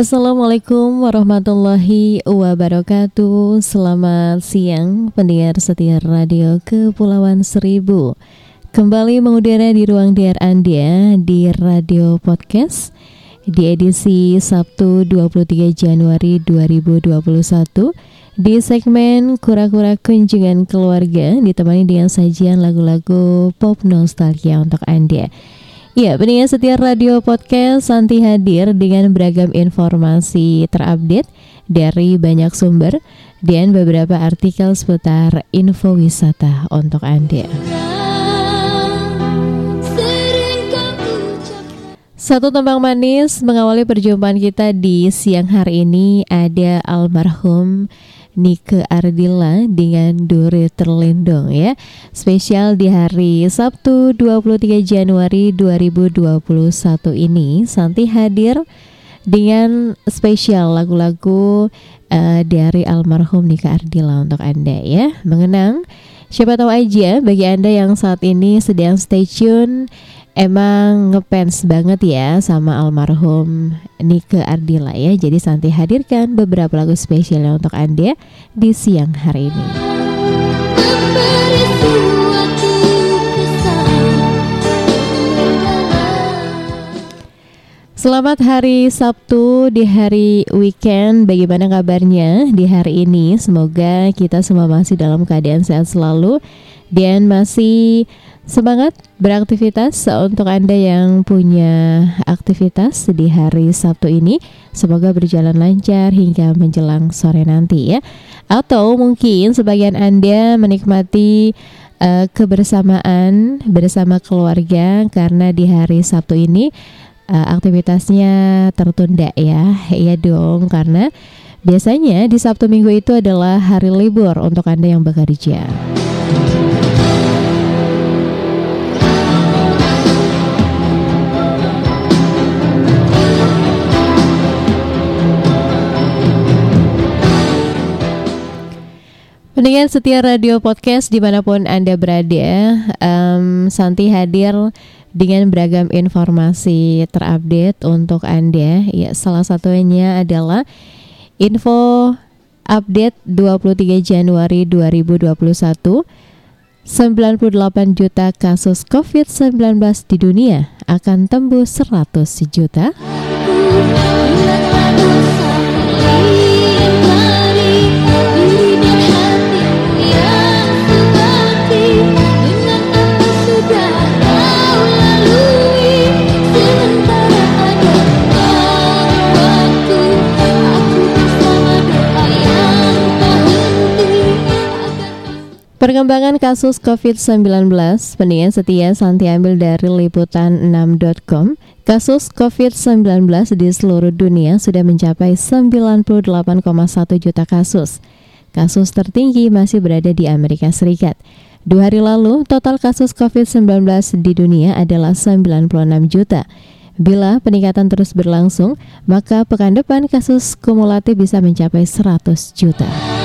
Assalamualaikum warahmatullahi wabarakatuh. Selamat siang pendengar setia radio Kepulauan Seribu. Kembali mengudara di ruang DR Anda di Radio Podcast Di edisi Sabtu 23 Januari 2021 Di segmen Kura-Kura Kunjungan Keluarga Ditemani dengan sajian lagu-lagu pop nostalgia untuk Anda Ya, pendengar setia radio podcast Santi hadir dengan beragam informasi terupdate dari banyak sumber dan beberapa artikel seputar info wisata untuk Anda. Satu tembang manis mengawali perjumpaan kita di siang hari ini ada almarhum Nike Ardila dengan Duri Terlindung ya. Spesial di hari Sabtu 23 Januari 2021 ini Santi hadir dengan spesial lagu-lagu uh, dari almarhum Nike Ardila untuk Anda ya. Mengenang siapa tahu aja bagi Anda yang saat ini sedang stay tune emang ngefans banget ya sama almarhum Nike Ardila ya. Jadi Santi hadirkan beberapa lagu spesial untuk Anda di siang hari ini. Selamat hari Sabtu di hari weekend. Bagaimana kabarnya di hari ini? Semoga kita semua masih dalam keadaan sehat selalu dan masih Semangat beraktivitas untuk Anda yang punya aktivitas di hari Sabtu ini. Semoga berjalan lancar hingga menjelang sore nanti ya. Atau mungkin sebagian Anda menikmati uh, kebersamaan bersama keluarga karena di hari Sabtu ini uh, aktivitasnya tertunda ya. Iya dong karena biasanya di Sabtu Minggu itu adalah hari libur untuk Anda yang bekerja. Pendengar setia radio podcast di mana pun Anda berada, um, Santi hadir dengan beragam informasi terupdate untuk Anda. Ya, salah satunya adalah info update 23 Januari 2021. 98 juta kasus COVID-19 di dunia akan tembus 100 juta. Perkembangan kasus COVID-19, pendingan setia Santi ambil dari liputan6.com. Kasus COVID-19 di seluruh dunia sudah mencapai 98,1 juta kasus. Kasus tertinggi masih berada di Amerika Serikat. Dua hari lalu, total kasus COVID-19 di dunia adalah 96 juta. Bila peningkatan terus berlangsung, maka pekan depan kasus kumulatif bisa mencapai 100 juta.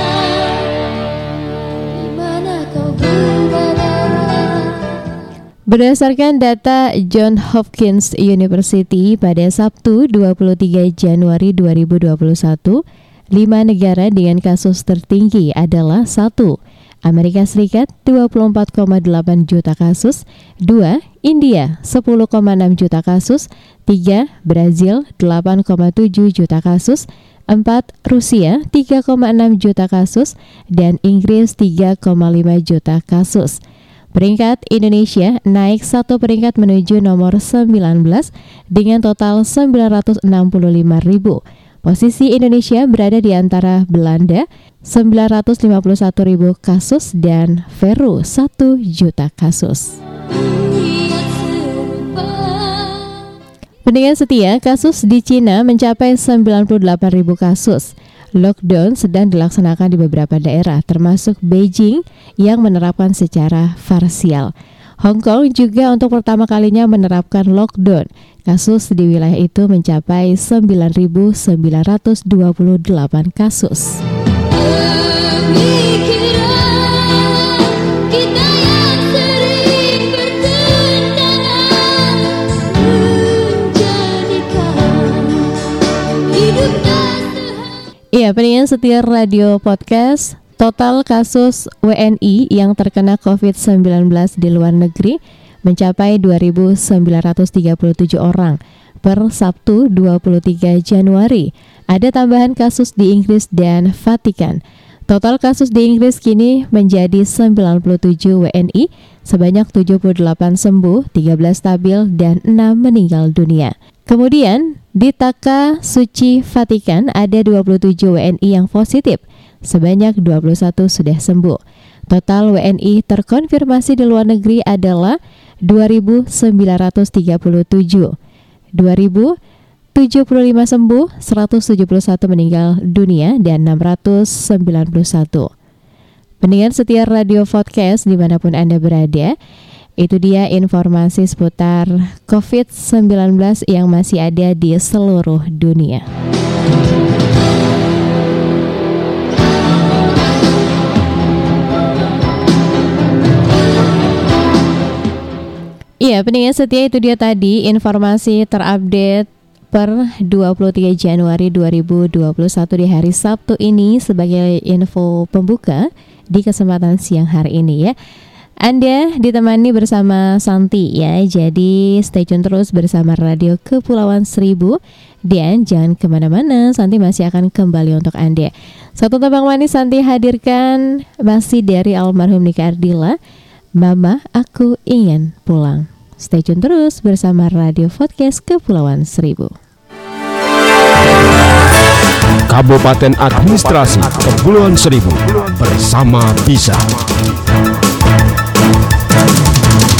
Berdasarkan data John Hopkins University pada Sabtu 23 Januari 2021, lima negara dengan kasus tertinggi adalah satu Amerika Serikat 24,8 juta kasus, 2. India 10,6 juta kasus, 3. Brazil 8,7 juta kasus, 4. Rusia 3,6 juta kasus, dan Inggris 3,5 juta kasus. Peringkat Indonesia naik satu peringkat menuju nomor 19 dengan total 965 ribu. Posisi Indonesia berada di antara Belanda 951 ribu kasus dan Peru 1 juta kasus. Pendengar setia, kasus di Cina mencapai 98 ribu kasus. Lockdown sedang dilaksanakan di beberapa daerah, termasuk Beijing yang menerapkan secara parsial. Hong Kong juga untuk pertama kalinya menerapkan lockdown. Kasus di wilayah itu mencapai 9.928 kasus. Iya, pendengar setia radio podcast, total kasus WNI yang terkena COVID-19 di luar negeri mencapai 2.937 orang per Sabtu 23 Januari. Ada tambahan kasus di Inggris dan Vatikan. Total kasus di Inggris kini menjadi 97 WNI, sebanyak 78 sembuh, 13 stabil, dan 6 meninggal dunia. Kemudian, di Taka Suci Vatikan ada 27 WNI yang positif, sebanyak 21 sudah sembuh. Total WNI terkonfirmasi di luar negeri adalah 2.937. 2075 sembuh, 171 meninggal dunia, dan 691. Pendengar setia radio podcast di mana pun Anda berada, itu dia informasi seputar COVID-19 yang masih ada di seluruh dunia. Iya, pendengar setia itu dia tadi informasi terupdate per 23 Januari 2021 di hari Sabtu ini sebagai info pembuka di kesempatan siang hari ini ya. Anda ditemani bersama Santi ya, jadi stay tune terus bersama Radio Kepulauan Seribu dan jangan ke mana-mana, Santi masih akan kembali untuk Anda. Satu tebang manis Santi hadirkan masih dari almarhum Nika Ardila, Mama Aku Ingin Pulang. Stay tune terus bersama Radio Podcast Kepulauan Seribu. Kabupaten Administrasi Kepulauan Seribu bersama Bisa.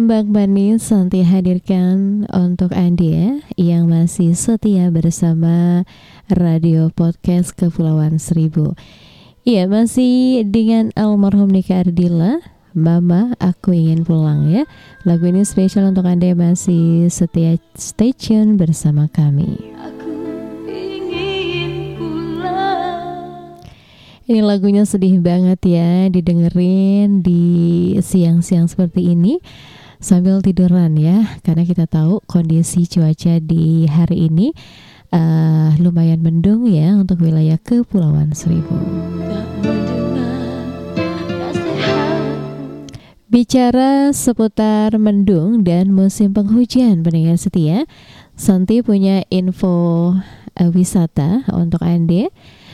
Tembang manis Santi hadirkan untuk Anda yang masih setia bersama Radio Podcast Kepulauan Seribu. Iya, masih dengan almarhum Nika Ardila, Mama Aku Ingin Pulang ya. Lagu ini spesial untuk Anda yang masih setia stay tune bersama kami. Ini lagunya sedih banget ya didengerin di siang-siang seperti ini sambil tiduran ya karena kita tahu kondisi cuaca di hari ini uh, lumayan mendung ya untuk wilayah Kepulauan Seribu. Bicara seputar mendung dan musim penghujan pendengar setia, Santi punya info uh, wisata untuk Anda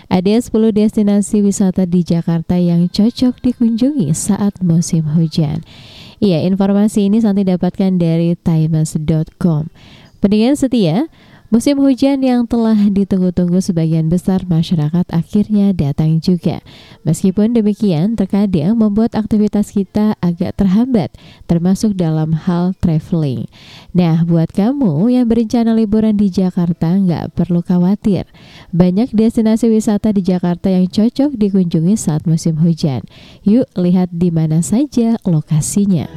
ada 10 destinasi wisata di Jakarta yang cocok dikunjungi saat musim hujan. Iya, informasi ini Santi dapatkan dari times.com. Pendengar setia, Musim hujan yang telah ditunggu-tunggu sebagian besar masyarakat akhirnya datang juga. Meskipun demikian, terkadang membuat aktivitas kita agak terhambat, termasuk dalam hal traveling. Nah, buat kamu yang berencana liburan di Jakarta, nggak perlu khawatir. Banyak destinasi wisata di Jakarta yang cocok dikunjungi saat musim hujan. Yuk lihat di mana saja lokasinya.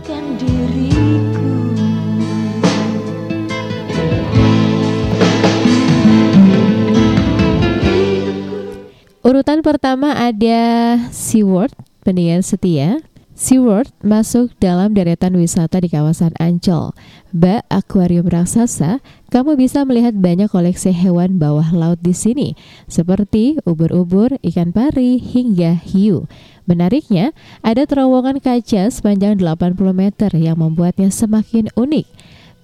Urutan pertama ada SeaWorld, pendengar setia. SeaWorld masuk dalam deretan wisata di kawasan Ancol. Bak akuarium raksasa, kamu bisa melihat banyak koleksi hewan bawah laut di sini, seperti ubur-ubur, ikan pari, hingga hiu. Menariknya, ada terowongan kaca sepanjang 80 meter yang membuatnya semakin unik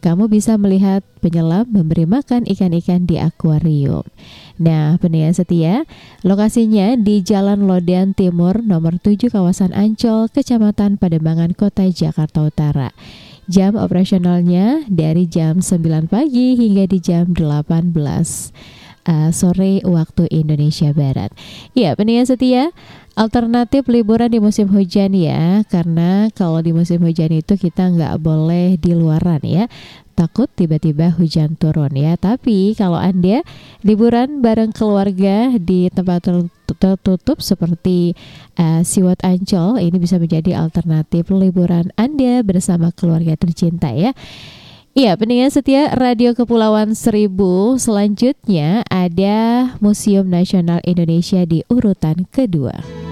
kamu bisa melihat penyelam memberi makan ikan-ikan di akuarium. Nah, pendengar setia, lokasinya di Jalan Lodean Timur nomor 7 kawasan Ancol, Kecamatan Pademangan, Kota Jakarta Utara. Jam operasionalnya dari jam 9 pagi hingga di jam 18 uh, sore waktu Indonesia Barat. Ya, pendengar setia, alternatif liburan di musim hujan ya karena kalau di musim hujan itu kita nggak boleh di luaran ya takut tiba-tiba hujan turun ya tapi kalau anda liburan bareng keluarga di tempat tertutup seperti uh, Siwat Ancol ini bisa menjadi alternatif liburan anda bersama keluarga tercinta ya Iya, pendengar setia Radio Kepulauan Seribu. Selanjutnya ada Museum Nasional Indonesia di urutan kedua.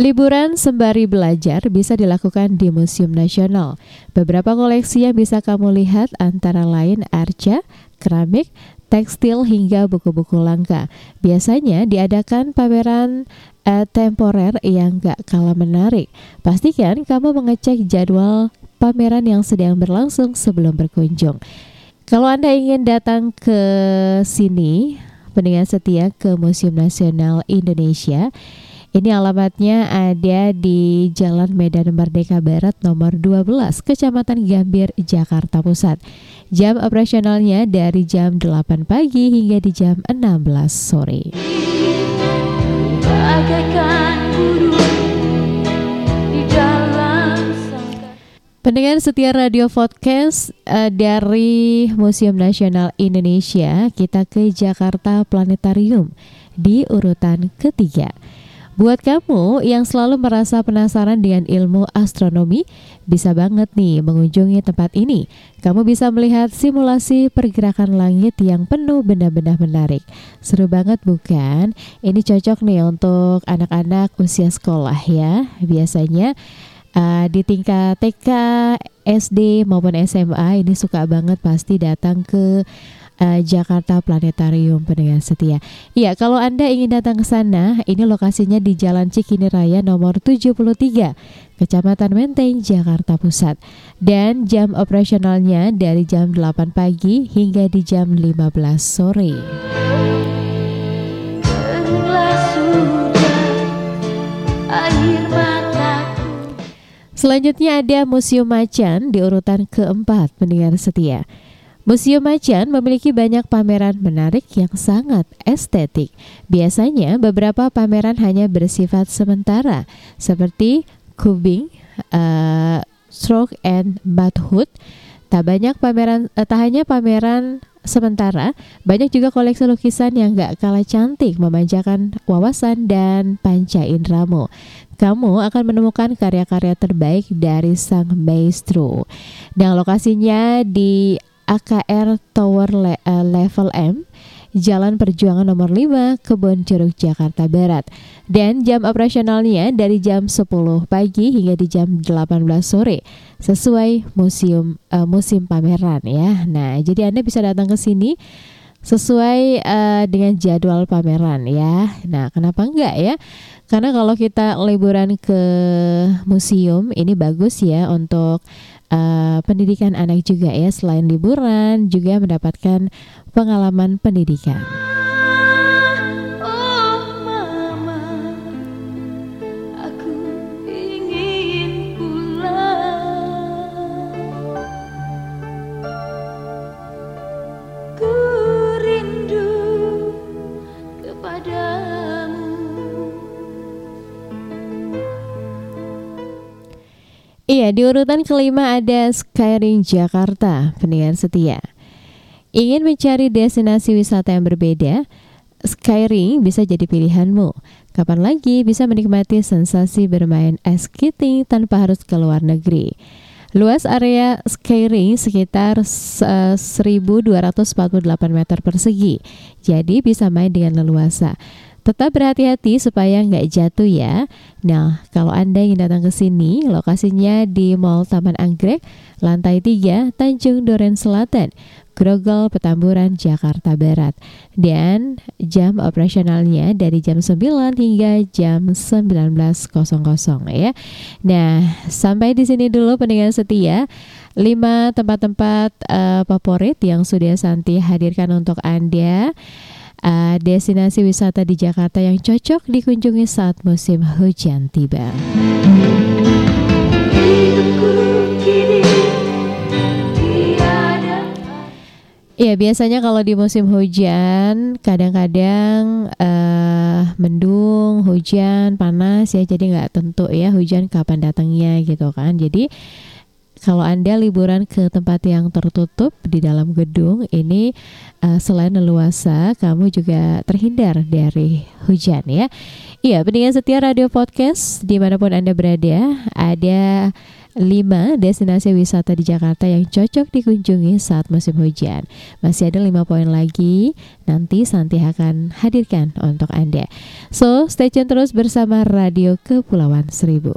Liburan sembari belajar bisa dilakukan di Museum Nasional. Beberapa koleksi yang bisa kamu lihat antara lain arca, keramik, tekstil hingga buku-buku langka. Biasanya diadakan pameran uh, temporer yang gak kalah menarik. Pastikan kamu mengecek jadwal pameran yang sedang berlangsung sebelum berkunjung. Kalau Anda ingin datang ke sini, pendengar setia ke Museum Nasional Indonesia, ini alamatnya ada di Jalan Medan Merdeka Barat nomor 12, Kecamatan Gambir, Jakarta Pusat. Jam operasionalnya dari jam 8 pagi hingga di jam 16 sore. Pendengar setia radio podcast uh, dari Museum Nasional Indonesia, kita ke Jakarta Planetarium di urutan ketiga. Buat kamu yang selalu merasa penasaran dengan ilmu astronomi, bisa banget nih mengunjungi tempat ini. Kamu bisa melihat simulasi pergerakan langit yang penuh benda-benda menarik. Seru banget bukan? Ini cocok nih untuk anak-anak usia sekolah ya. Biasanya uh, di tingkat TK, SD maupun SMA ini suka banget pasti datang ke uh, Jakarta Planetarium pendengar setia. Ya, kalau Anda ingin datang ke sana, ini lokasinya di Jalan Cikini Raya nomor 73, Kecamatan Menteng, Jakarta Pusat. Dan jam operasionalnya dari jam 8 pagi hingga di jam 15 sore. Selanjutnya ada Museum Macan di urutan keempat pendengar setia. Museum Macan memiliki banyak pameran menarik yang sangat estetik. Biasanya beberapa pameran hanya bersifat sementara, seperti kubing, uh, stroke and bathhood. Tak banyak pameran, uh, tak hanya pameran sementara, banyak juga koleksi lukisan yang gak kalah cantik, memanjakan wawasan dan panca indramu kamu akan menemukan karya-karya terbaik dari sang maestro. Nah, lokasinya di AKR Tower Le uh, Level M, Jalan Perjuangan nomor 5, Kebon Jeruk, Jakarta Barat. Dan jam operasionalnya dari jam 10 pagi hingga di jam 18 sore sesuai museum uh, musim pameran ya. Nah, jadi Anda bisa datang ke sini sesuai uh, dengan jadwal pameran ya. Nah, kenapa enggak ya? Karena kalau kita liburan ke museum ini bagus ya untuk uh, pendidikan anak juga ya. Selain liburan juga mendapatkan pengalaman pendidikan. Iya, di urutan kelima ada Skyring Jakarta, pendengar setia. Ingin mencari destinasi wisata yang berbeda? Skyring bisa jadi pilihanmu. Kapan lagi bisa menikmati sensasi bermain ice skating tanpa harus ke luar negeri? Luas area Skyring sekitar 1248 meter persegi, jadi bisa main dengan leluasa. Tetap berhati-hati supaya nggak jatuh ya. Nah, kalau Anda ingin datang ke sini, lokasinya di Mall Taman Anggrek, lantai 3, Tanjung Duren Selatan, Grogol, Petamburan, Jakarta Barat. Dan jam operasionalnya dari jam 9 hingga jam 19.00 ya. Nah, sampai di sini dulu pendengar setia. 5 tempat-tempat uh, favorit yang sudah Santi hadirkan untuk Anda uh, destinasi wisata di Jakarta yang cocok dikunjungi saat musim hujan tiba. Ya biasanya kalau di musim hujan kadang-kadang uh, mendung, hujan, panas ya jadi nggak tentu ya hujan kapan datangnya gitu kan. Jadi kalau Anda liburan ke tempat yang tertutup di dalam gedung, ini uh, selain leluasa, kamu juga terhindar dari hujan ya. Iya, pendengar setia Radio Podcast di mana pun Anda berada, ada 5 destinasi wisata di Jakarta yang cocok dikunjungi saat musim hujan. Masih ada 5 poin lagi, nanti Santi akan hadirkan untuk Anda. So, stay tune terus bersama Radio Kepulauan Seribu.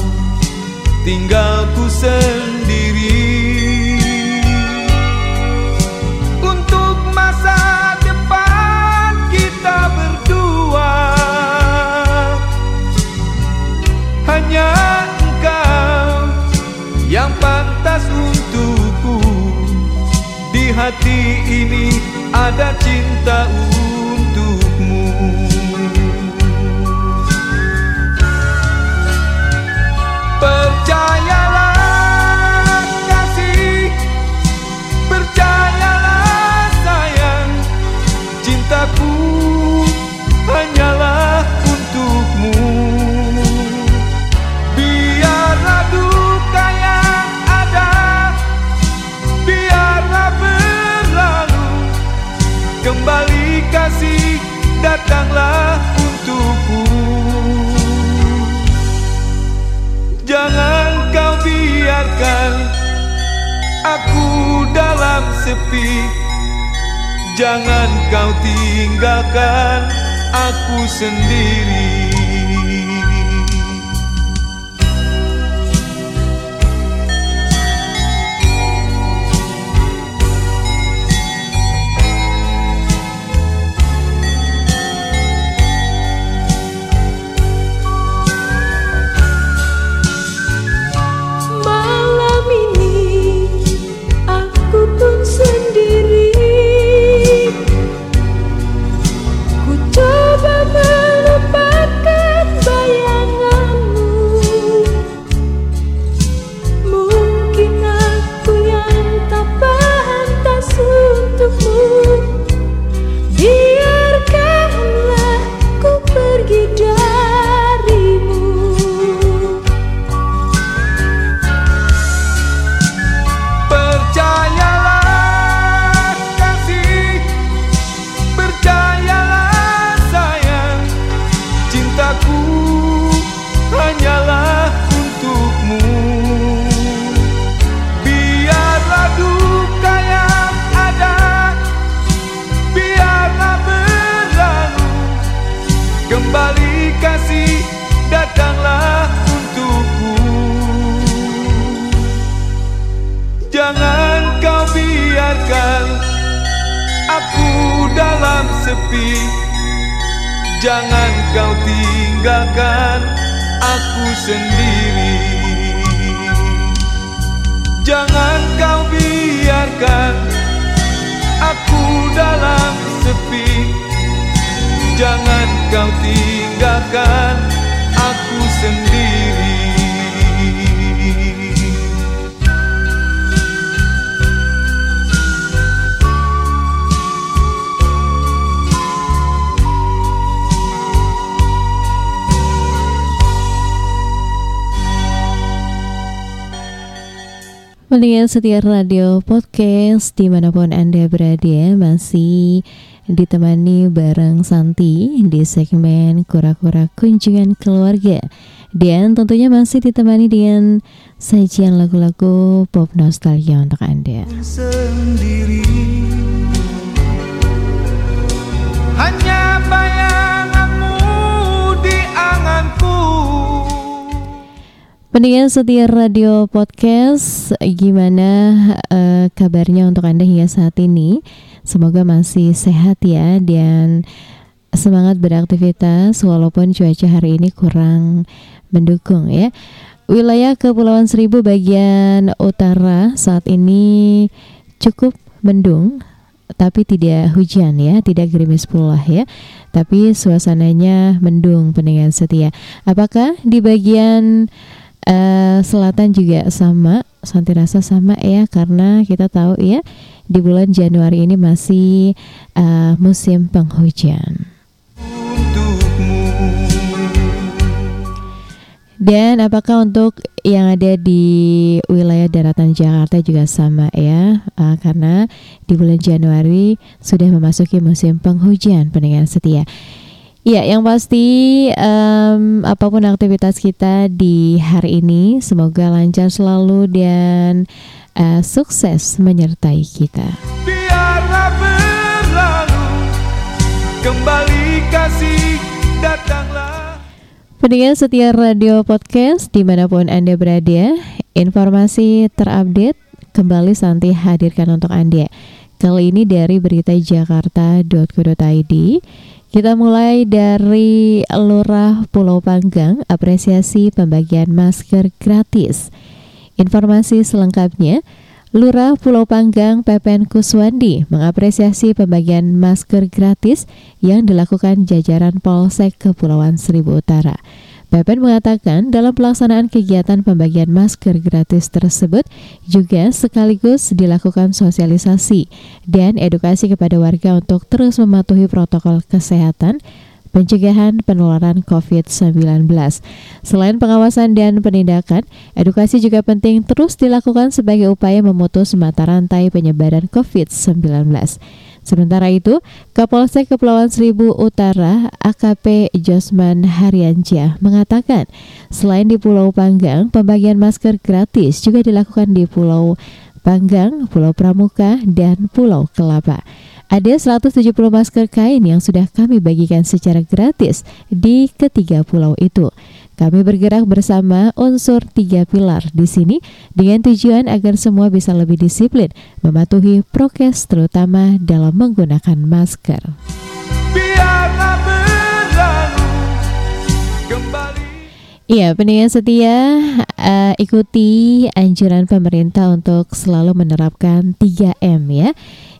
tinggalku sendiri. Untuk masa depan kita berdua Hanya engkau yang pantas untukku. Di hati ini ada cinta tinggal aku dalam sepi. Jangan kau tinggalkan aku sendiri. Kasih datanglah untukku. Jangan kau biarkan aku dalam sepi. Jangan kau tinggalkan aku sendiri. Jangan kau biarkan aku dalam sepi Jangan kau tinggalkan aku sendiri. Mendingan setia radio podcast di mana pun Anda berada masih ditemani bareng Santi di segmen Kura-Kura Kunjungan Keluarga dan tentunya masih ditemani dengan sajian lagu-lagu pop nostalgia untuk Anda. sendiri Hanya bayanganmu di anganku Pendengar setia radio podcast, gimana eh, kabarnya untuk Anda hingga saat ini? Semoga masih sehat ya dan semangat beraktivitas walaupun cuaca hari ini kurang mendukung ya. Wilayah Kepulauan Seribu bagian utara saat ini cukup mendung tapi tidak hujan ya, tidak gerimis pula ya. Tapi suasananya mendung pendengar setia. Apakah di bagian eh, selatan juga sama, Santi rasa sama ya karena kita tahu ya di bulan Januari ini masih eh, musim penghujan. Dan apakah untuk yang ada di wilayah daratan Jakarta juga sama ya? Eh, karena di bulan Januari sudah memasuki musim penghujan pendengar setia. Ya, yang pasti em, apa pun aktivitas kita di hari ini semoga lancar selalu dan eh, sukses menyertai kita. Biarlah berlalu Kembali kasih datanglah Pendengar setia radio podcast di mana pun Anda berada, informasi terupdate kembali Santi hadirkan untuk Anda. Kali ini dari berita jakarta.co.id Kita mulai dari Lurah Pulau Panggang apresiasi pembagian masker gratis. Informasi selengkapnya Lurah Pulau Panggang Pepen Kuswandi mengapresiasi pembagian masker gratis yang dilakukan jajaran Polsek Kepulauan Seribu Utara. Pepen mengatakan dalam pelaksanaan kegiatan pembagian masker gratis tersebut juga sekaligus dilakukan sosialisasi dan edukasi kepada warga untuk terus mematuhi protokol kesehatan pencegahan penularan COVID-19. Selain pengawasan dan penindakan, edukasi juga penting terus dilakukan sebagai upaya memutus mata rantai penyebaran COVID-19. Sementara itu, Kapolsek Kepulauan Seribu Utara AKP Josman Haryansyah mengatakan, selain di Pulau Panggang, pembagian masker gratis juga dilakukan di Pulau Panggang, Pulau Pramuka, dan Pulau Kelapa. Ada 170 masker kain yang sudah kami bagikan secara gratis di ketiga pulau itu. Kami bergerak bersama unsur tiga pilar di sini dengan tujuan agar semua bisa lebih disiplin mematuhi prokes terutama dalam menggunakan masker. Biarlah berlalu kembali Iya, pendengar setia eh, ikuti anjuran pemerintah untuk selalu menerapkan 3M ya.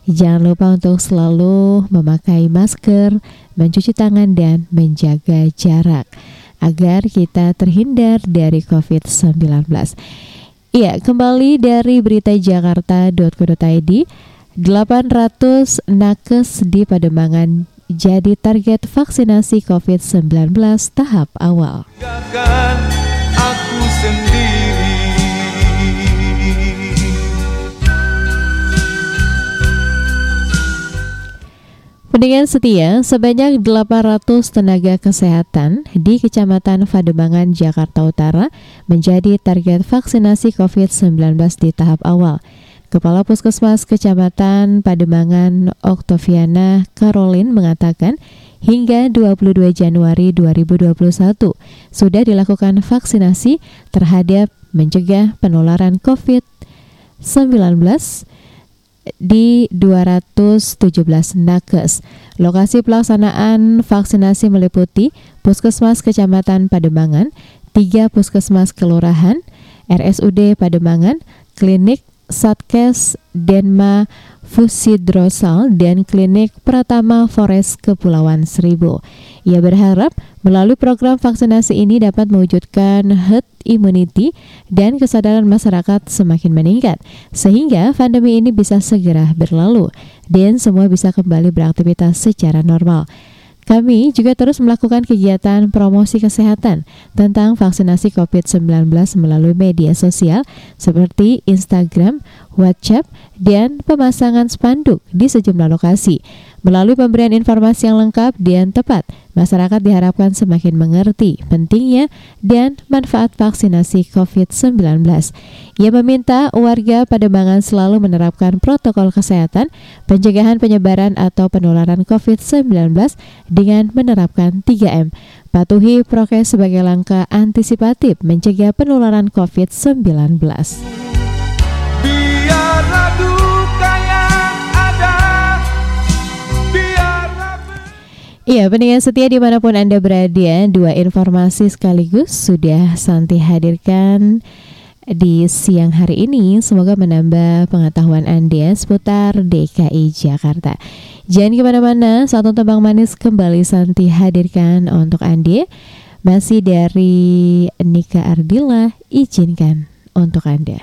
Jangan lupa untuk selalu memakai masker, mencuci tangan dan menjaga jarak agar kita terhindar dari COVID-19. Iya, kembali dari berita jakarta.co.id 800 nakes di Pademangan jadi target vaksinasi COVID-19 tahap awal. tinggalkan Pendengar setia, sebanyak 800 tenaga kesehatan di Kecamatan Pademangan, Jakarta Utara menjadi target vaksinasi COVID-19 di tahap awal. Kepala Puskesmas Kecamatan Pademangan Oktaviana Caroline mengatakan hingga 22 Januari 2021 sudah dilakukan vaksinasi terhadap mencegah penularan COVID-19 di 217 nakes. Lokasi pelaksanaan vaksinasi meliputi Puskesmas Kecamatan Pademangan, tiga Puskesmas Kelurahan, RSUD Pademangan, Klinik Satkes Denma Fusidrosal dan Klinik Pratama Forest Kepulauan Seribu. Ia berharap melalui program vaksinasi ini dapat mewujudkan herd immunity dan kesadaran masyarakat semakin meningkat sehingga pandemi ini bisa segera berlalu dan semua bisa kembali beraktivitas secara normal. Kami juga terus melakukan kegiatan promosi kesehatan tentang vaksinasi COVID-19 melalui media sosial seperti Instagram, WhatsApp, dan pemasangan spanduk di sejumlah lokasi. Melalui pemberian informasi yang lengkap dan tepat, masyarakat diharapkan semakin mengerti pentingnya dan manfaat vaksinasi COVID-19. Ia meminta warga Pademangan selalu menerapkan protokol kesehatan, pencegahan penyebaran atau penularan COVID-19 dengan menerapkan 3M. Patuhi prokes sebagai langkah antisipatif mencegah penularan COVID-19. Iya, pendengar setia di mana pun Anda berada, dua informasi sekaligus sudah Santi hadirkan di siang hari ini. Semoga menambah pengetahuan Anda seputar DKI Jakarta. Jangan ke mana-mana, satu tebang manis kembali Santi hadirkan untuk Anda. Masih dari Nika Ardila, izinkan untuk Anda.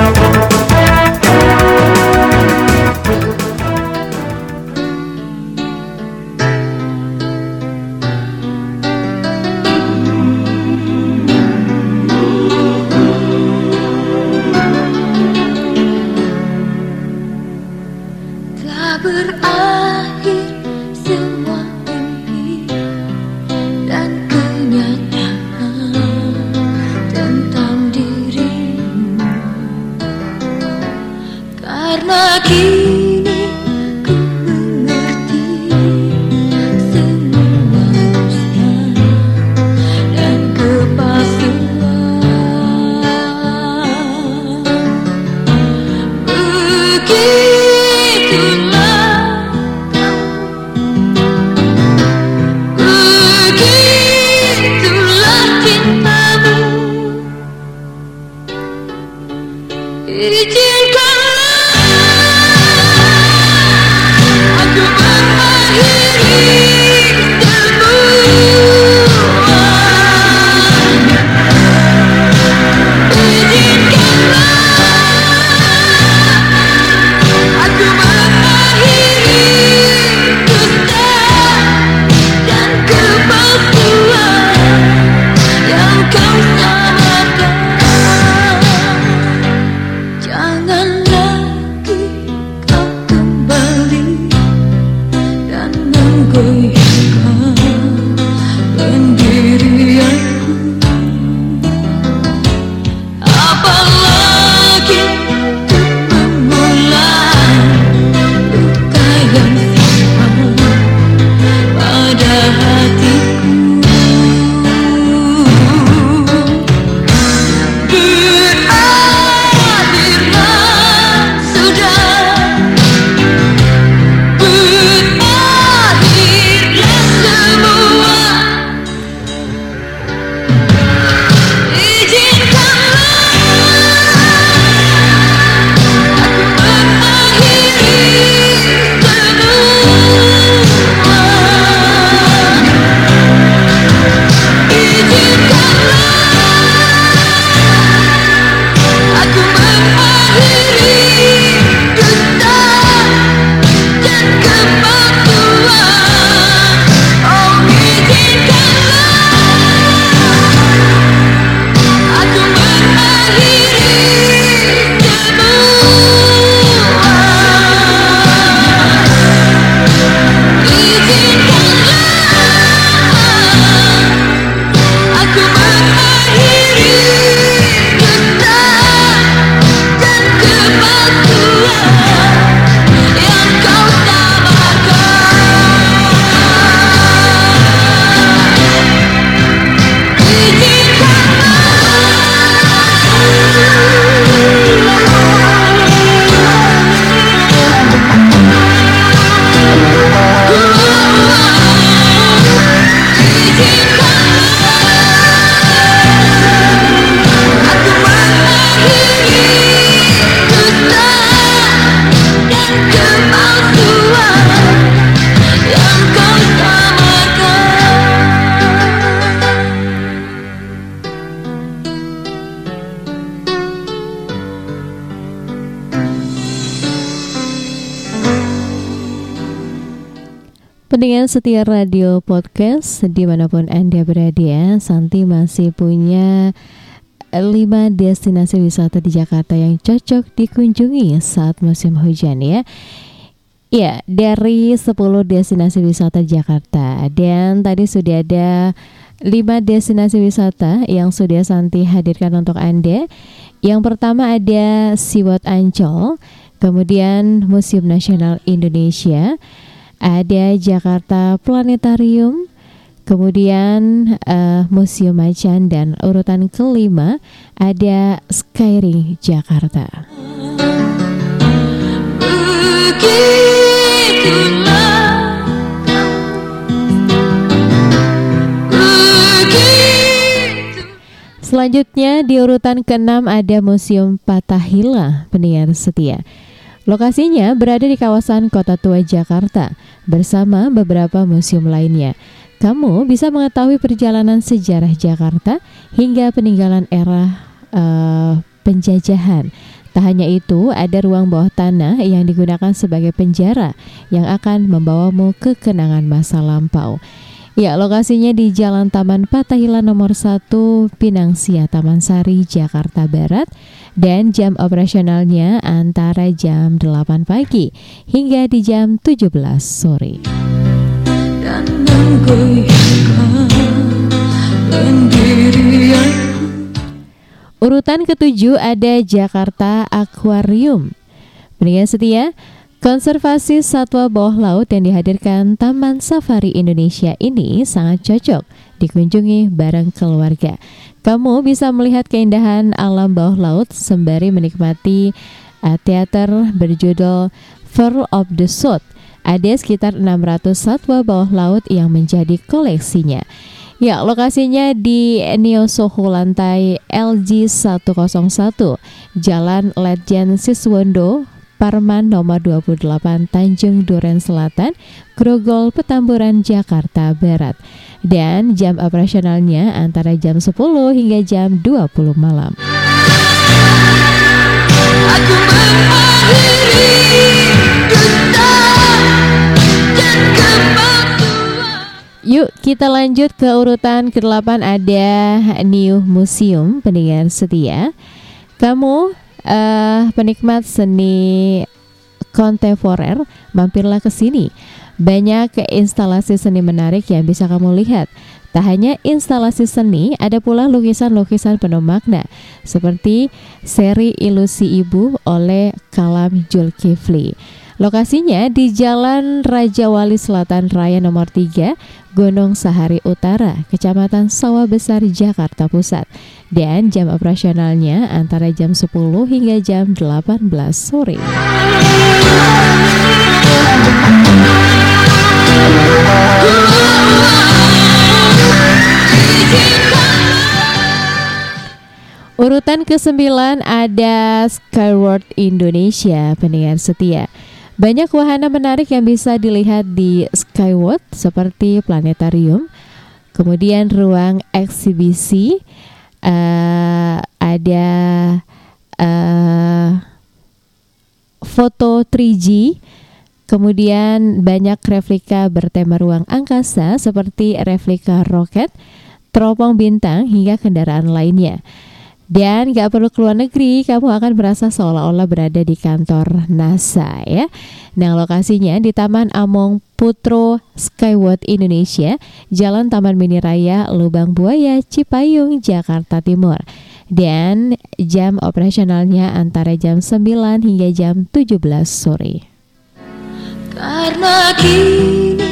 Yeah. Pendengar setia radio podcast di mana pun Anda berada ya, Santi masih punya 5 destinasi wisata di Jakarta yang cocok dikunjungi saat musim hujan ya. Ya, dari 10 destinasi wisata di Jakarta dan tadi sudah ada 5 destinasi wisata yang sudah Santi hadirkan untuk Anda. Yang pertama ada Siwot Ancol, kemudian Museum Nasional Indonesia, ada Jakarta Planetarium, kemudian eh, Museum Macan dan urutan kelima ada Skyring Jakarta. Selanjutnya di urutan keenam ada Museum Patahila, pendengar setia. Lokasinya berada di kawasan Kota Tua Jakarta bersama beberapa museum lainnya. Kamu bisa mengetahui perjalanan sejarah Jakarta hingga peninggalan era eh, penjajahan. Tak hanya itu, ada ruang bawah tanah yang digunakan sebagai penjara yang akan membawamu ke kenangan masa lampau. Ya, lokasinya di Jalan Taman Patahila nomor 1 Pinangsia Taman Sari, Jakarta Barat dan jam operasionalnya antara jam 8 pagi hingga di jam 17 sore. Dan Urutan ketujuh ada Jakarta Aquarium. Pendengar setia, konservasi satwa bawah laut yang dihadirkan Taman Safari Indonesia ini sangat cocok dikunjungi bareng keluarga. Kamu bisa melihat keindahan alam bawah laut sembari menikmati uh, teater berjudul Pearl of the South. Ada sekitar 600 satwa bawah laut yang menjadi koleksinya. Ya, lokasinya di Neo Soho lantai LG 101, Jalan Letjen Siswondo, Parman nomor 28 Tanjung Duren Selatan, Grogol, Petamburan, Jakarta Barat. Dan jam operasionalnya antara jam 10 hingga jam 20 malam. Aku Yuk kita lanjut ke urutan ke-8 ada New Museum pendengar setia. Kamu eh, penikmat seni kontemporer, mampirlah ke sini. Banyak instalasi seni menarik yang bisa kamu lihat. Tak hanya instalasi seni, ada pula lukisan-lukisan penuh makna seperti seri Ilusi Ibu oleh Kalam Julkifli. Lokasinya di Jalan Raja Wali Selatan Raya nomor 3, Gunung Sahari Utara, Kecamatan Sawah Besar, Jakarta Pusat. Dan jam operasionalnya antara jam 10 hingga jam 18 sore. Urutan ke-9 ada Skyward Indonesia, pendengar setia. Banyak wahana menarik yang bisa dilihat di Skyward seperti planetarium, kemudian ruang eksibisi, eh, ada eh, foto 3G, kemudian banyak replika bertema ruang angkasa seperti replika roket, teropong bintang hingga kendaraan lainnya. Dan gak perlu keluar negeri, kamu akan merasa seolah-olah berada di kantor NASA ya. Nah lokasinya di Taman Among Putro Skyward Indonesia, Jalan Taman Mini Raya Lubang Buaya, Cipayung, Jakarta Timur. Dan jam operasionalnya antara jam 9 hingga jam 17 sore. Karena kini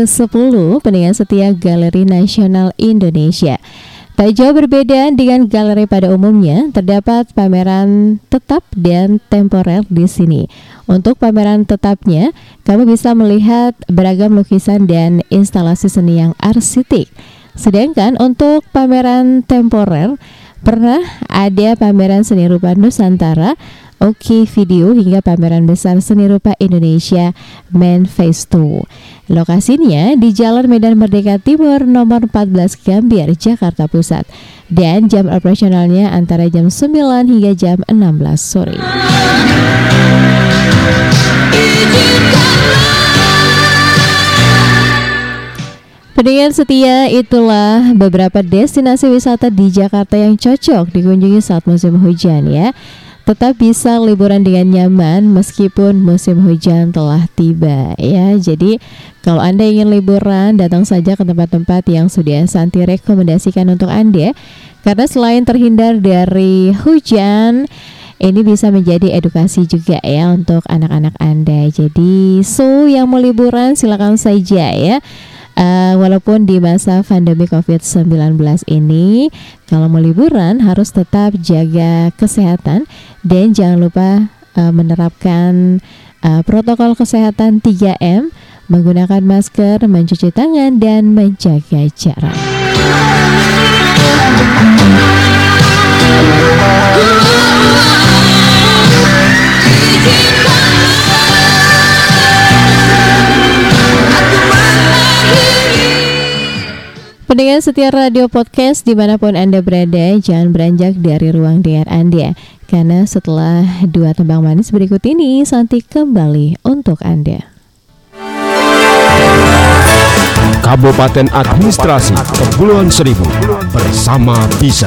ke-10 pendengar setia Galeri Nasional Indonesia. Tak jauh berbeda dengan galeri pada umumnya, terdapat pameran tetap dan temporer di sini. Untuk pameran tetapnya, kamu bisa melihat beragam lukisan dan instalasi seni yang arsitek. Sedangkan untuk pameran temporer, pernah ada pameran seni rupa Nusantara Oke Video hingga pameran besar seni rupa Indonesia Manifesto. Lokasinya di Jalan Medan Merdeka Timur nomor 14 Gambir, Jakarta Pusat. Dan jam operasionalnya antara jam 9 hingga jam 16 sore. Pendengar setia, itulah beberapa destinasi wisata di Jakarta yang cocok dikunjungi saat musim hujan ya. Tetap bisa liburan dengan nyaman meskipun musim hujan telah tiba ya. Jadi kalau Anda ingin liburan, datang saja ke tempat-tempat yang sudah Santi rekomendasikan untuk Anda. Karena selain terhindar dari hujan, ini bisa menjadi edukasi juga ya untuk anak-anak Anda. Jadi, so yang mau liburan silakan saja ya. Uh, walaupun di masa pandemi COVID-19 ini, kalau mau liburan harus tetap jaga kesehatan dan jangan lupa uh, menerapkan uh, protokol kesehatan 3M, menggunakan masker, mencuci tangan, dan menjaga jarak. Pendengar setia radio podcast di mana pun Anda berada, jangan beranjak dari ruang dengar Anda. Karena setelah dua tembang manis berikut ini, Santi kembali untuk Anda. Kabupaten Administrasi Kepulauan Seribu bersama Bisa.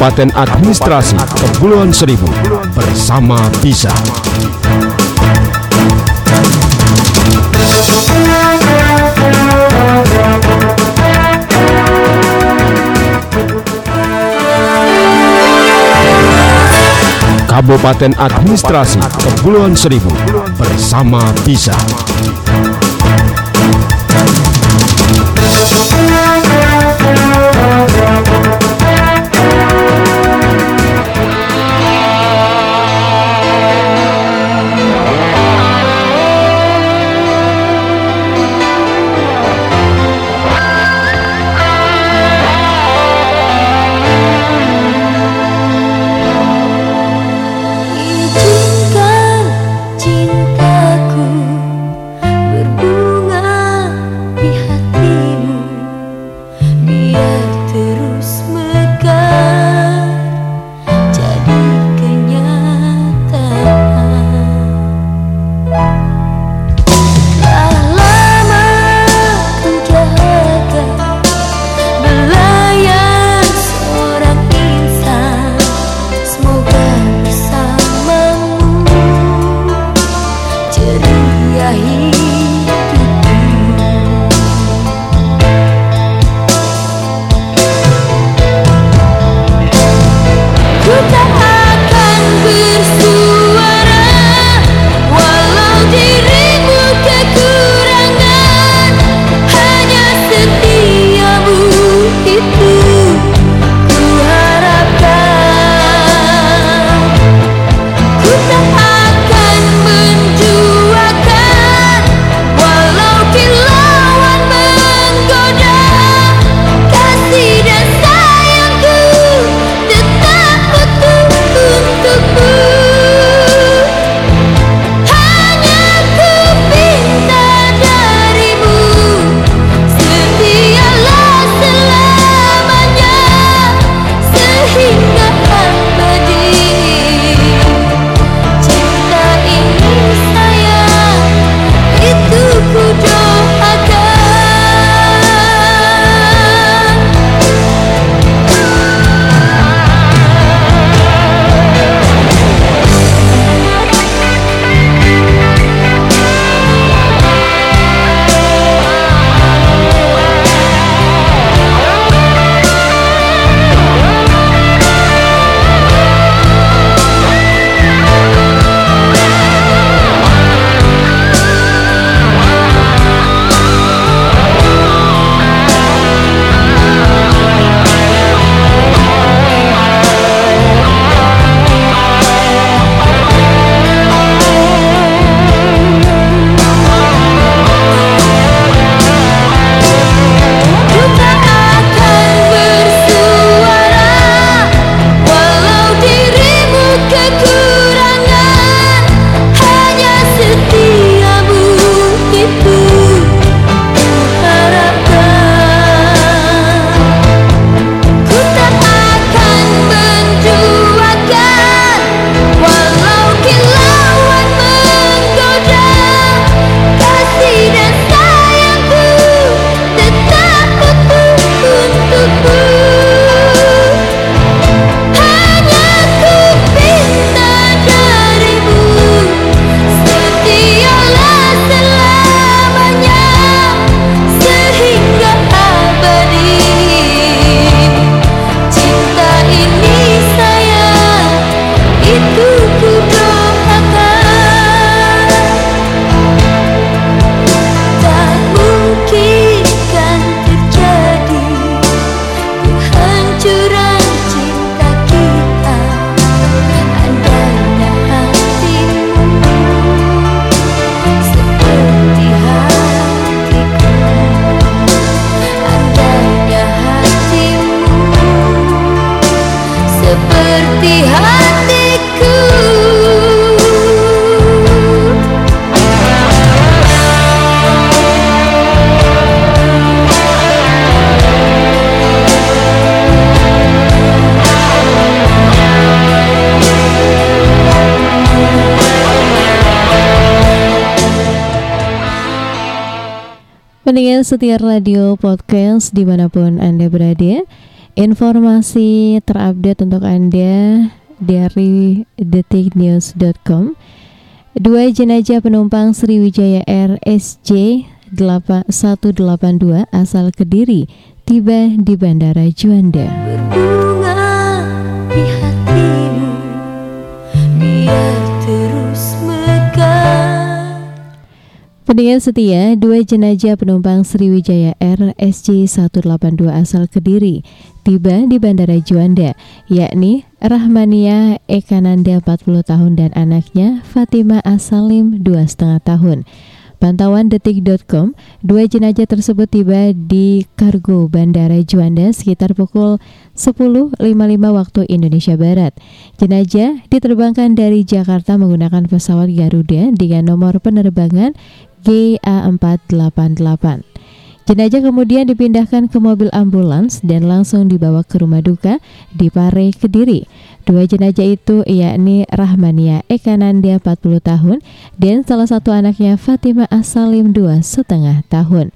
Kabupaten Administrasi Kepulauan Seribu bersama bisa. Kabupaten Administrasi Kepulauan Seribu bersama bisa. Pendengar setia radio podcast di mana pun Anda berada Informasi terupdate untuk Anda dari detiknews.com Dua jenazah penumpang Sriwijaya Air SJ 182 asal Kediri tiba di Bandara Juanda. Berbunga di hatimu, biar Pendengar setia, dua jenazah penumpang Sriwijaya Air SJ182 asal Kediri tiba di Bandara Juanda, yakni Rahmania Ekananda 40 tahun dan anaknya Fatima Asalim 2,5 tahun. Pantauan detik.com, dua jenazah tersebut tiba di kargo Bandara Juanda sekitar pukul 10.55 waktu Indonesia Barat. Jenazah diterbangkan dari Jakarta menggunakan pesawat Garuda dengan nomor penerbangan GA488. Jenazah kemudian dipindahkan ke mobil ambulans dan langsung dibawa ke rumah duka di Pare, Kediri. Dua jenazah itu yakni Rahmania Ekananda 40 tahun dan salah satu anaknya Fatima Asalim 2 setengah tahun.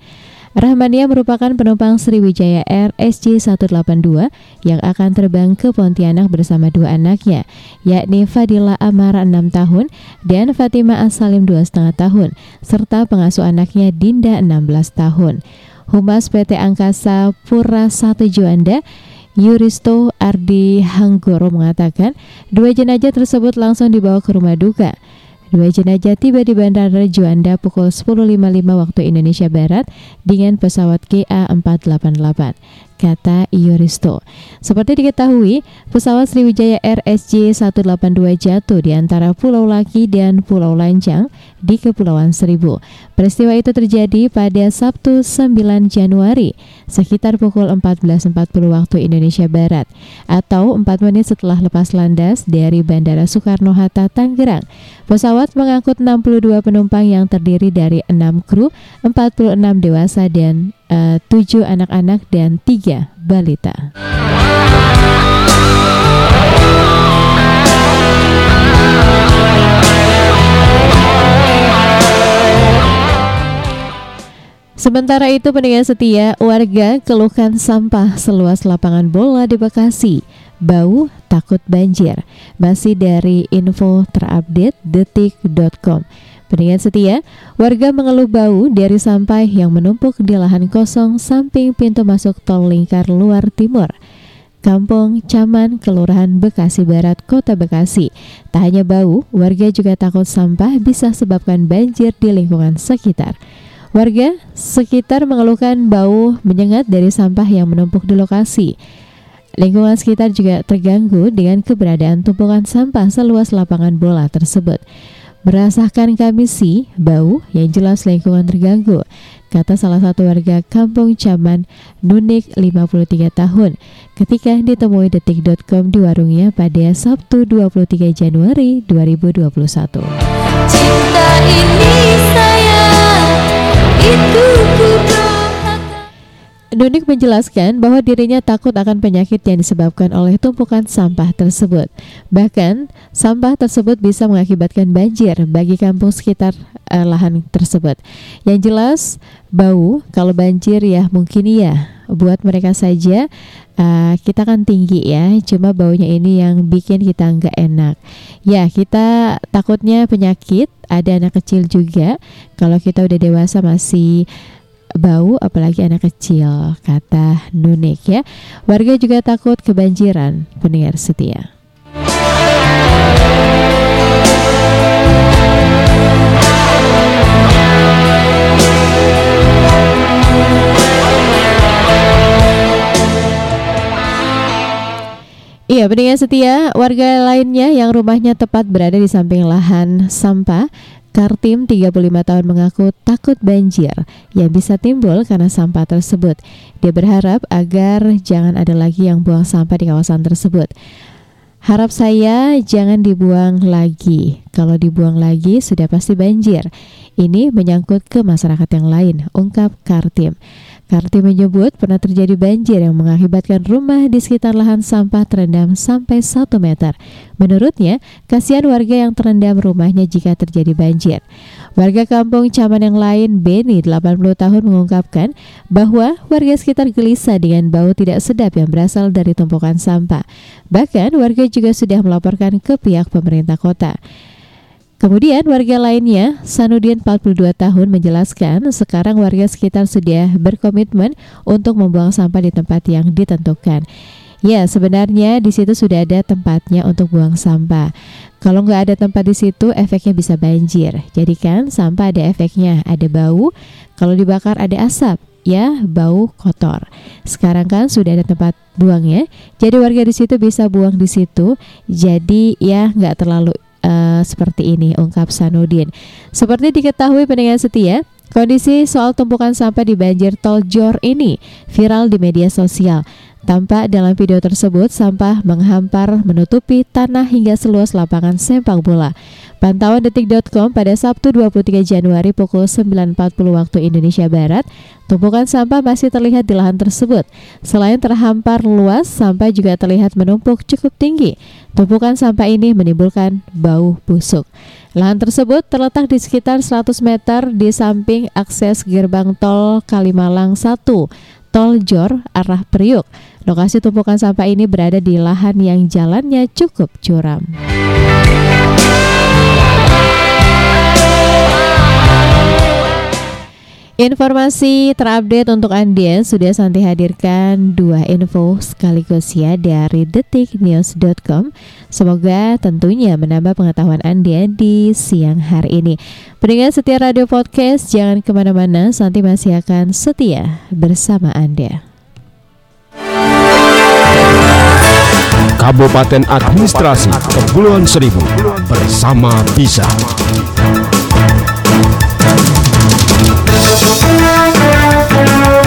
Rahmania merupakan penumpang Sriwijaya Air SJ182 yang akan terbang ke Pontianak bersama dua anaknya, yakni Fadila Amara 6 tahun dan Fatima Asalim 2,5 tahun, serta pengasuh anaknya Dinda 16 tahun. Humas PT Angkasa Pura 1 Juanda Yuristo Ardi Hanggoro mengatakan dua jenazah tersebut langsung dibawa ke rumah duka. Dua jenazah tiba di Bandara Juanda pukul 10.55 waktu Indonesia Barat dengan pesawat GA488, kata Yuristo. Seperti diketahui, pesawat Sriwijaya Air SJ182 jatuh di antara Pulau Laki dan Pulau Lancang di Kepulauan Seribu. Peristiwa itu terjadi pada Sabtu 9 Januari sekitar pukul 14.40 waktu Indonesia Barat atau 4 menit setelah lepas landas dari Bandara Soekarno-Hatta, Tangerang. Pesawat mengangkut 62 penumpang yang terdiri dari 6 kru, 46 dewasa dan eh, 7 anak-anak dan 3 balita. Sementara itu pendengar setia, warga keluhkan sampah seluas lapangan bola di Bekasi. Bau takut banjir. Masih dari info terupdate detik.com. Pendengar setia, warga mengeluh bau dari sampah yang menumpuk di lahan kosong samping pintu masuk tol lingkar luar timur. Kampung Caman, Kelurahan Bekasi Barat, Kota Bekasi. Tak hanya bau, warga juga takut sampah bisa sebabkan banjir di lingkungan sekitar. Warga sekitar mengeluhkan bau menyengat dari sampah yang menumpuk di lokasi. Lingkungan sekitar juga terganggu dengan keberadaan tumpukan sampah seluas lapangan bola tersebut. Merasakan kami sih bau yang jelas lingkungan terganggu, kata salah satu warga Kampung Caman Nunik 53 tahun ketika ditemui detik.com di warungnya pada Sabtu 23 Januari 2021. Cinta ini sayang Itu ku Nunik menjelaskan bahwa dirinya takut akan penyakit yang disebabkan oleh tumpukan sampah tersebut. Bahkan, sampah tersebut bisa mengakibatkan banjir bagi kampung sekitar eh, lahan tersebut. Yang jelas, bau kalau banjir ya mungkin iya. Buat mereka saja eh, kita kan tinggi ya, cuma baunya ini yang bikin kita nggak enak. Ya, kita takutnya penyakit, ada anak kecil juga. Kalau kita udah dewasa masih bau apalagi anak kecil kata Nunik ya. Warga juga takut kebanjiran pendengar setia. Iya, pendengar setia, warga lainnya yang rumahnya tepat berada di samping lahan sampah Kartim 35 tahun mengaku takut banjir yang bisa timbul karena sampah tersebut. Dia berharap agar jangan ada lagi yang buang sampah di kawasan tersebut. Harap saya jangan dibuang lagi. Kalau dibuang lagi sudah pasti banjir. Ini menyangkut ke masyarakat yang lain, ungkap Kartim. Kartim menyebut pernah terjadi banjir yang mengakibatkan rumah di sekitar lahan sampah terendam sampai 1 meter. Menurutnya, kasihan warga yang terendam rumahnya jika terjadi banjir. Warga kampung Caman yang lain, Beni, 80 tahun mengungkapkan bahwa warga sekitar gelisah dengan bau tidak sedap yang berasal dari tumpukan sampah. Bahkan warga juga sudah melaporkan ke pihak pemerintah kota. Kemudian warga lainnya, Sanudin 42 tahun menjelaskan sekarang warga sekitar sudah berkomitmen untuk membuang sampah di tempat yang ditentukan. Ya, sebenarnya di situ sudah ada tempatnya untuk buang sampah. Kalau nggak ada tempat di situ, efeknya bisa banjir. Jadi kan sampah ada efeknya, ada bau. Kalau dibakar ada asap, ya bau kotor. Sekarang kan sudah ada tempat buangnya, jadi warga di situ bisa buang di situ. Jadi ya nggak terlalu uh, seperti ini, ungkap Sanudin. Seperti diketahui pendengar setia, kondisi soal tumpukan sampah di banjir tol Jor ini viral di media sosial. Tampak dalam video tersebut sampah menghampar menutupi tanah hingga seluas lapangan sepak bola. Pantauan detik.com pada Sabtu 23 Januari pukul 9.40 waktu Indonesia Barat, tumpukan sampah masih terlihat di lahan tersebut. Selain terhampar luas, sampah juga terlihat menumpuk cukup tinggi. Tumpukan sampah ini menimbulkan bau busuk. Lahan tersebut terletak di sekitar 100 meter di samping akses gerbang tol Kalimalang 1, tol Jor arah Priuk. Lokasi tumpukan sampah ini berada di lahan yang jalannya cukup curam. Informasi terupdate untuk Anda sudah Santi hadirkan dua info sekaligus ya dari detiknews.com. Semoga tentunya menambah pengetahuan Anda di siang hari ini. Pendengar setia radio podcast, jangan ke mana-mana, Santi masih akan setia bersama Anda. Kabupaten Administrasi Kepulauan Seribu bersama Bisa. Thank you.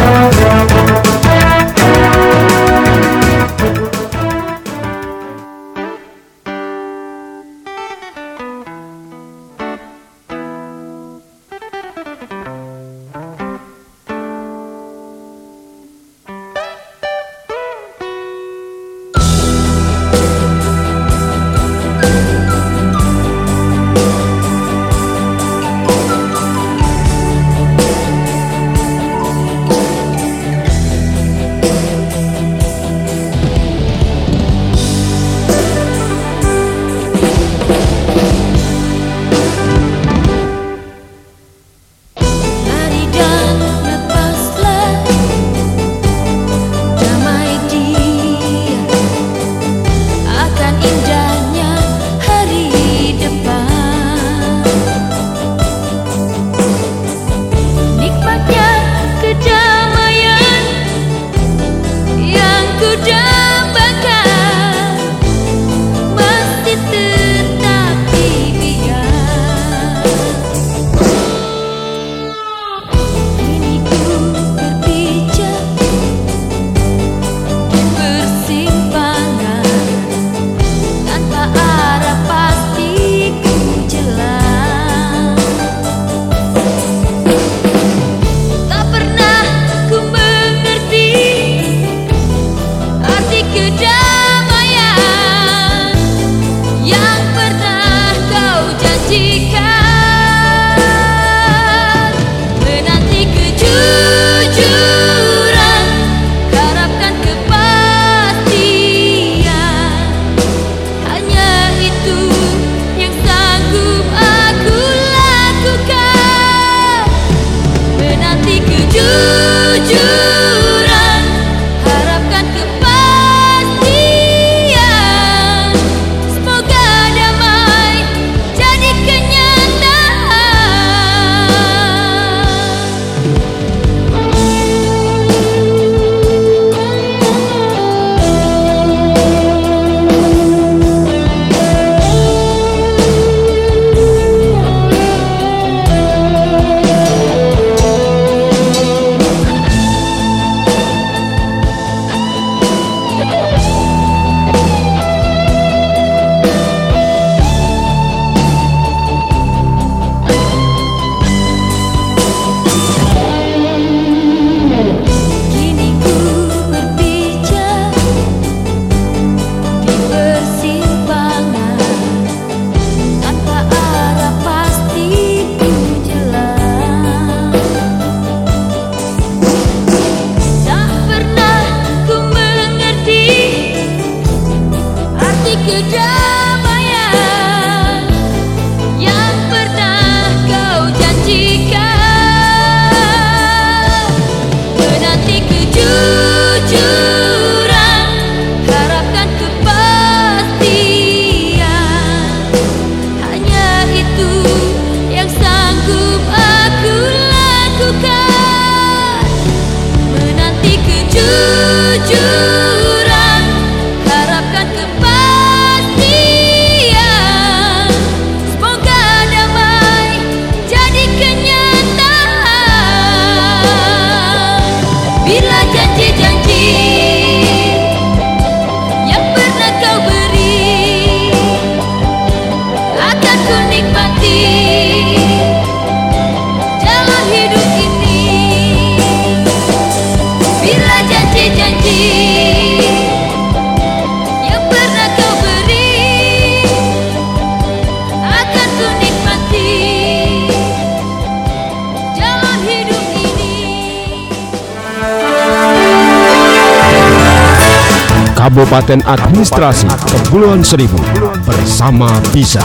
Kabupaten Administrasi Kepulauan Seribu bersama bisa.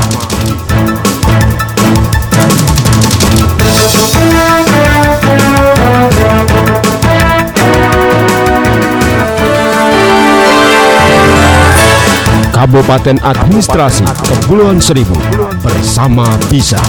Kabupaten Administrasi Kepulauan Seribu bersama bisa.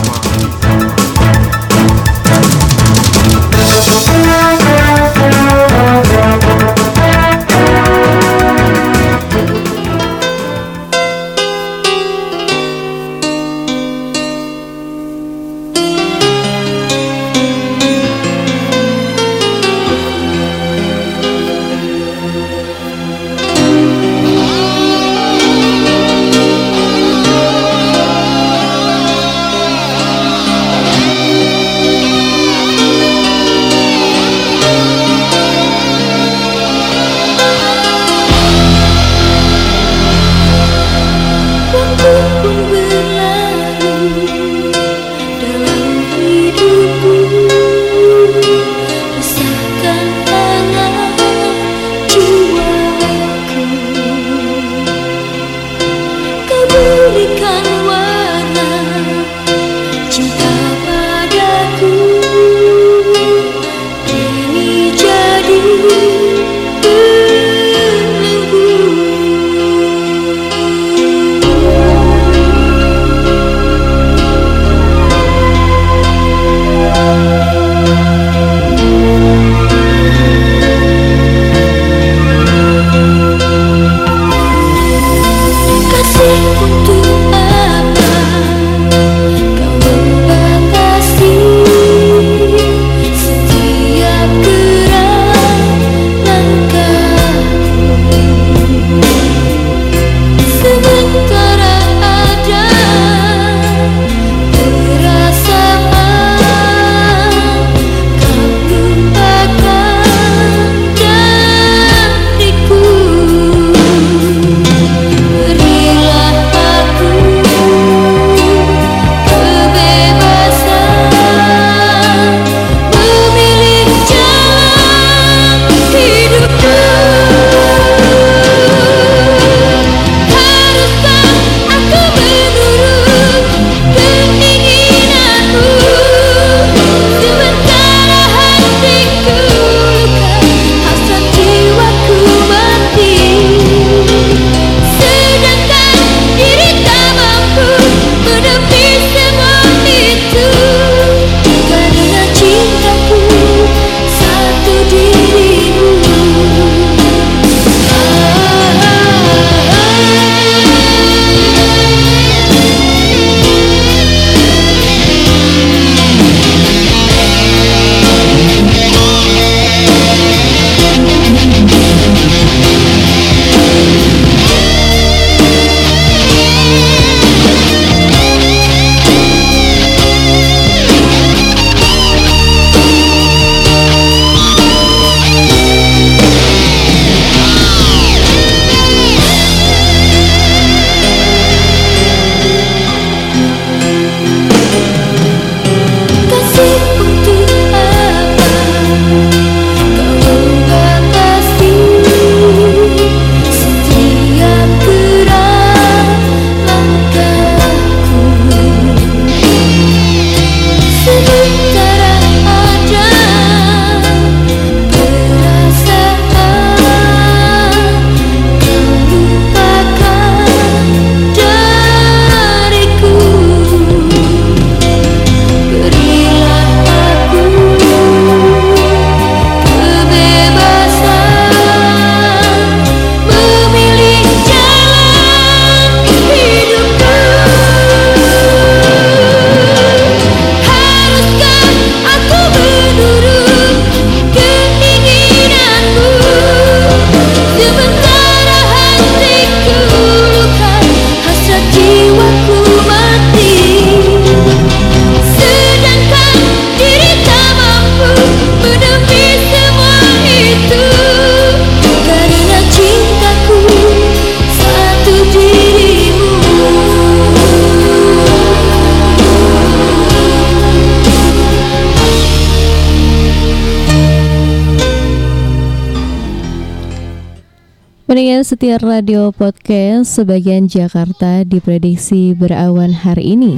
Pendengar setia radio podcast sebagian Jakarta diprediksi berawan hari ini.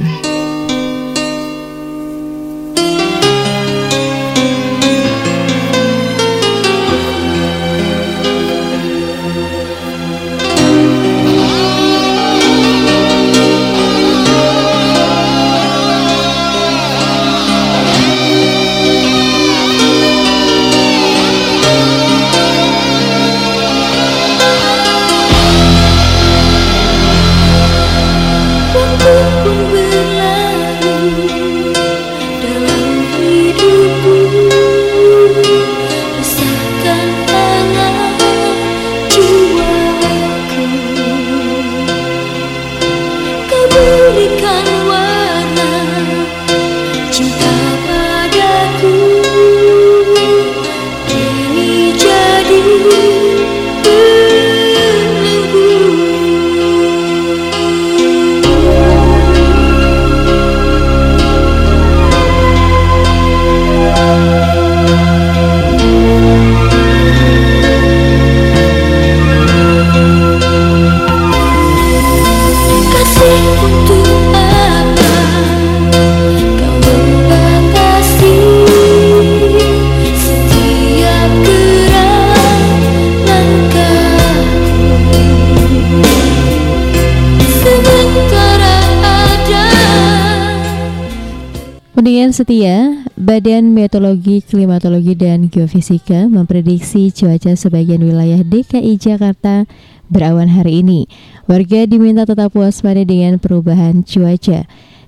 Setia, Badan Meteorologi, Klimatologi, dan Geofisika memprediksi cuaca sebagian wilayah DKI Jakarta berawan hari ini. Warga diminta tetap waspada dengan perubahan cuaca.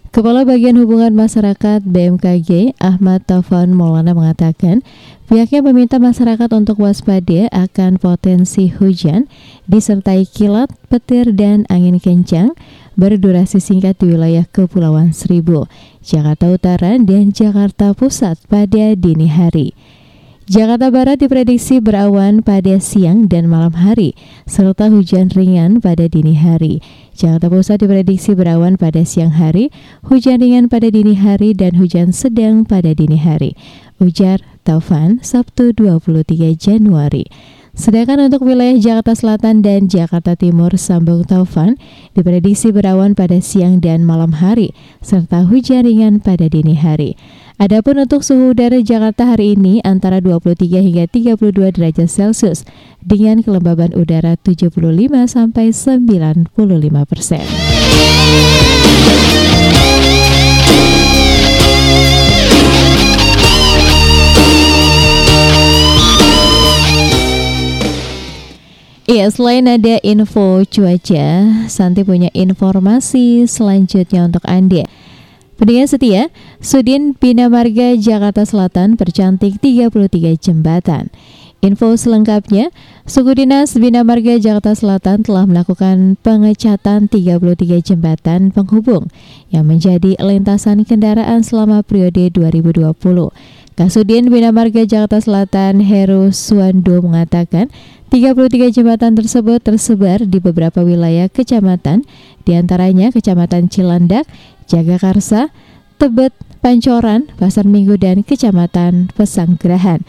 Kepala Bagian Hubungan Masyarakat BMKG Ahmad Taufan Maulana mengatakan pihaknya meminta masyarakat untuk waspada akan potensi hujan disertai kilat, petir, dan angin kencang berdurasi singkat di wilayah Kepulauan Seribu, Jakarta Utara, dan Jakarta Pusat pada dini hari. Jakarta Barat diprediksi berawan pada siang dan malam hari, serta hujan ringan pada dini hari. Jakarta Pusat diprediksi berawan pada siang hari, hujan ringan pada dini hari, dan hujan sedang pada dini hari. Ujar Taufan, Sabtu 23 Januari. Sedangkan untuk wilayah Jakarta Selatan dan Jakarta Timur, Sambung Taufan diprediksi berawan pada siang dan malam hari, serta hujan ringan pada dini hari. Adapun untuk suhu udara Jakarta hari ini antara 23 hingga 32 derajat Celcius dengan kelembaban udara 75 sampai 95 persen. Iya, selain ada info cuaca, Santi punya informasi selanjutnya untuk Anda. Pendengar setia, Sudin Bina Marga Jakarta Selatan percantik 33 jembatan. Info selengkapnya, Suku Dinas Bina Marga Jakarta Selatan telah melakukan pengecatan 33 jembatan penghubung yang menjadi lintasan kendaraan selama periode 2020. Kasudin Bina Marga Jakarta Selatan Heru Suwando mengatakan 33 jembatan tersebut tersebar di beberapa wilayah kecamatan, di antaranya Kecamatan Cilandak, Jagakarsa, Tebet, Pancoran, Pasar Minggu, dan Kecamatan Pesanggerahan.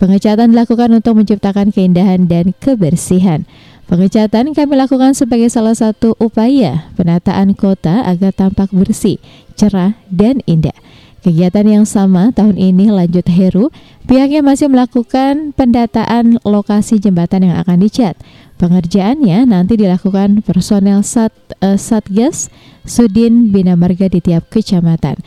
Pengecatan dilakukan untuk menciptakan keindahan dan kebersihan. Pengecatan kami lakukan sebagai salah satu upaya penataan kota agar tampak bersih, cerah, dan indah. Kegiatan yang sama tahun ini lanjut Heru, pihaknya masih melakukan pendataan lokasi jembatan yang akan dicat. Pengerjaannya nanti dilakukan personel Sat, eh, Satgas Sudin Bina Marga di tiap kecamatan.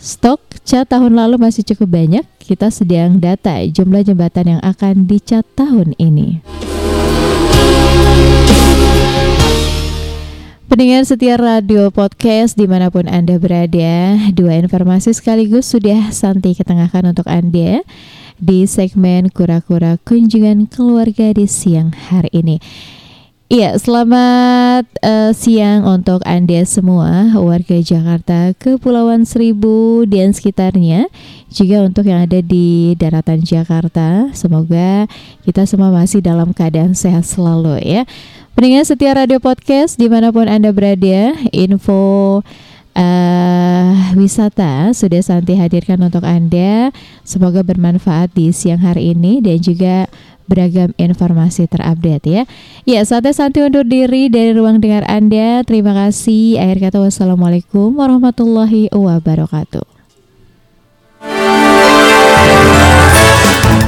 Stok cat tahun lalu masih cukup banyak. Kita sedang data jumlah jembatan yang akan dicat tahun ini. Pendengar setia radio podcast di mana pun Anda berada, dua informasi sekaligus sudah Santi ketengahkan untuk Anda di segmen Kura-Kura Kunjungan Keluarga di siang hari ini. Iya, selamat eh, siang untuk Anda semua warga Jakarta, Kepulauan Seribu dan sekitarnya. Juga untuk yang ada di daratan Jakarta, semoga kita semua masih dalam keadaan sehat selalu ya. Pendengar setia radio podcast di mana pun Anda berada, info eh, wisata sudah Santi hadirkan untuk Anda. Semoga bermanfaat di siang hari ini dan juga beragam informasi terupdate ya. Ya, saatnya Santi undur diri dari ruang dengar Anda. Terima kasih. Akhir kata wassalamualaikum warahmatullahi wabarakatuh.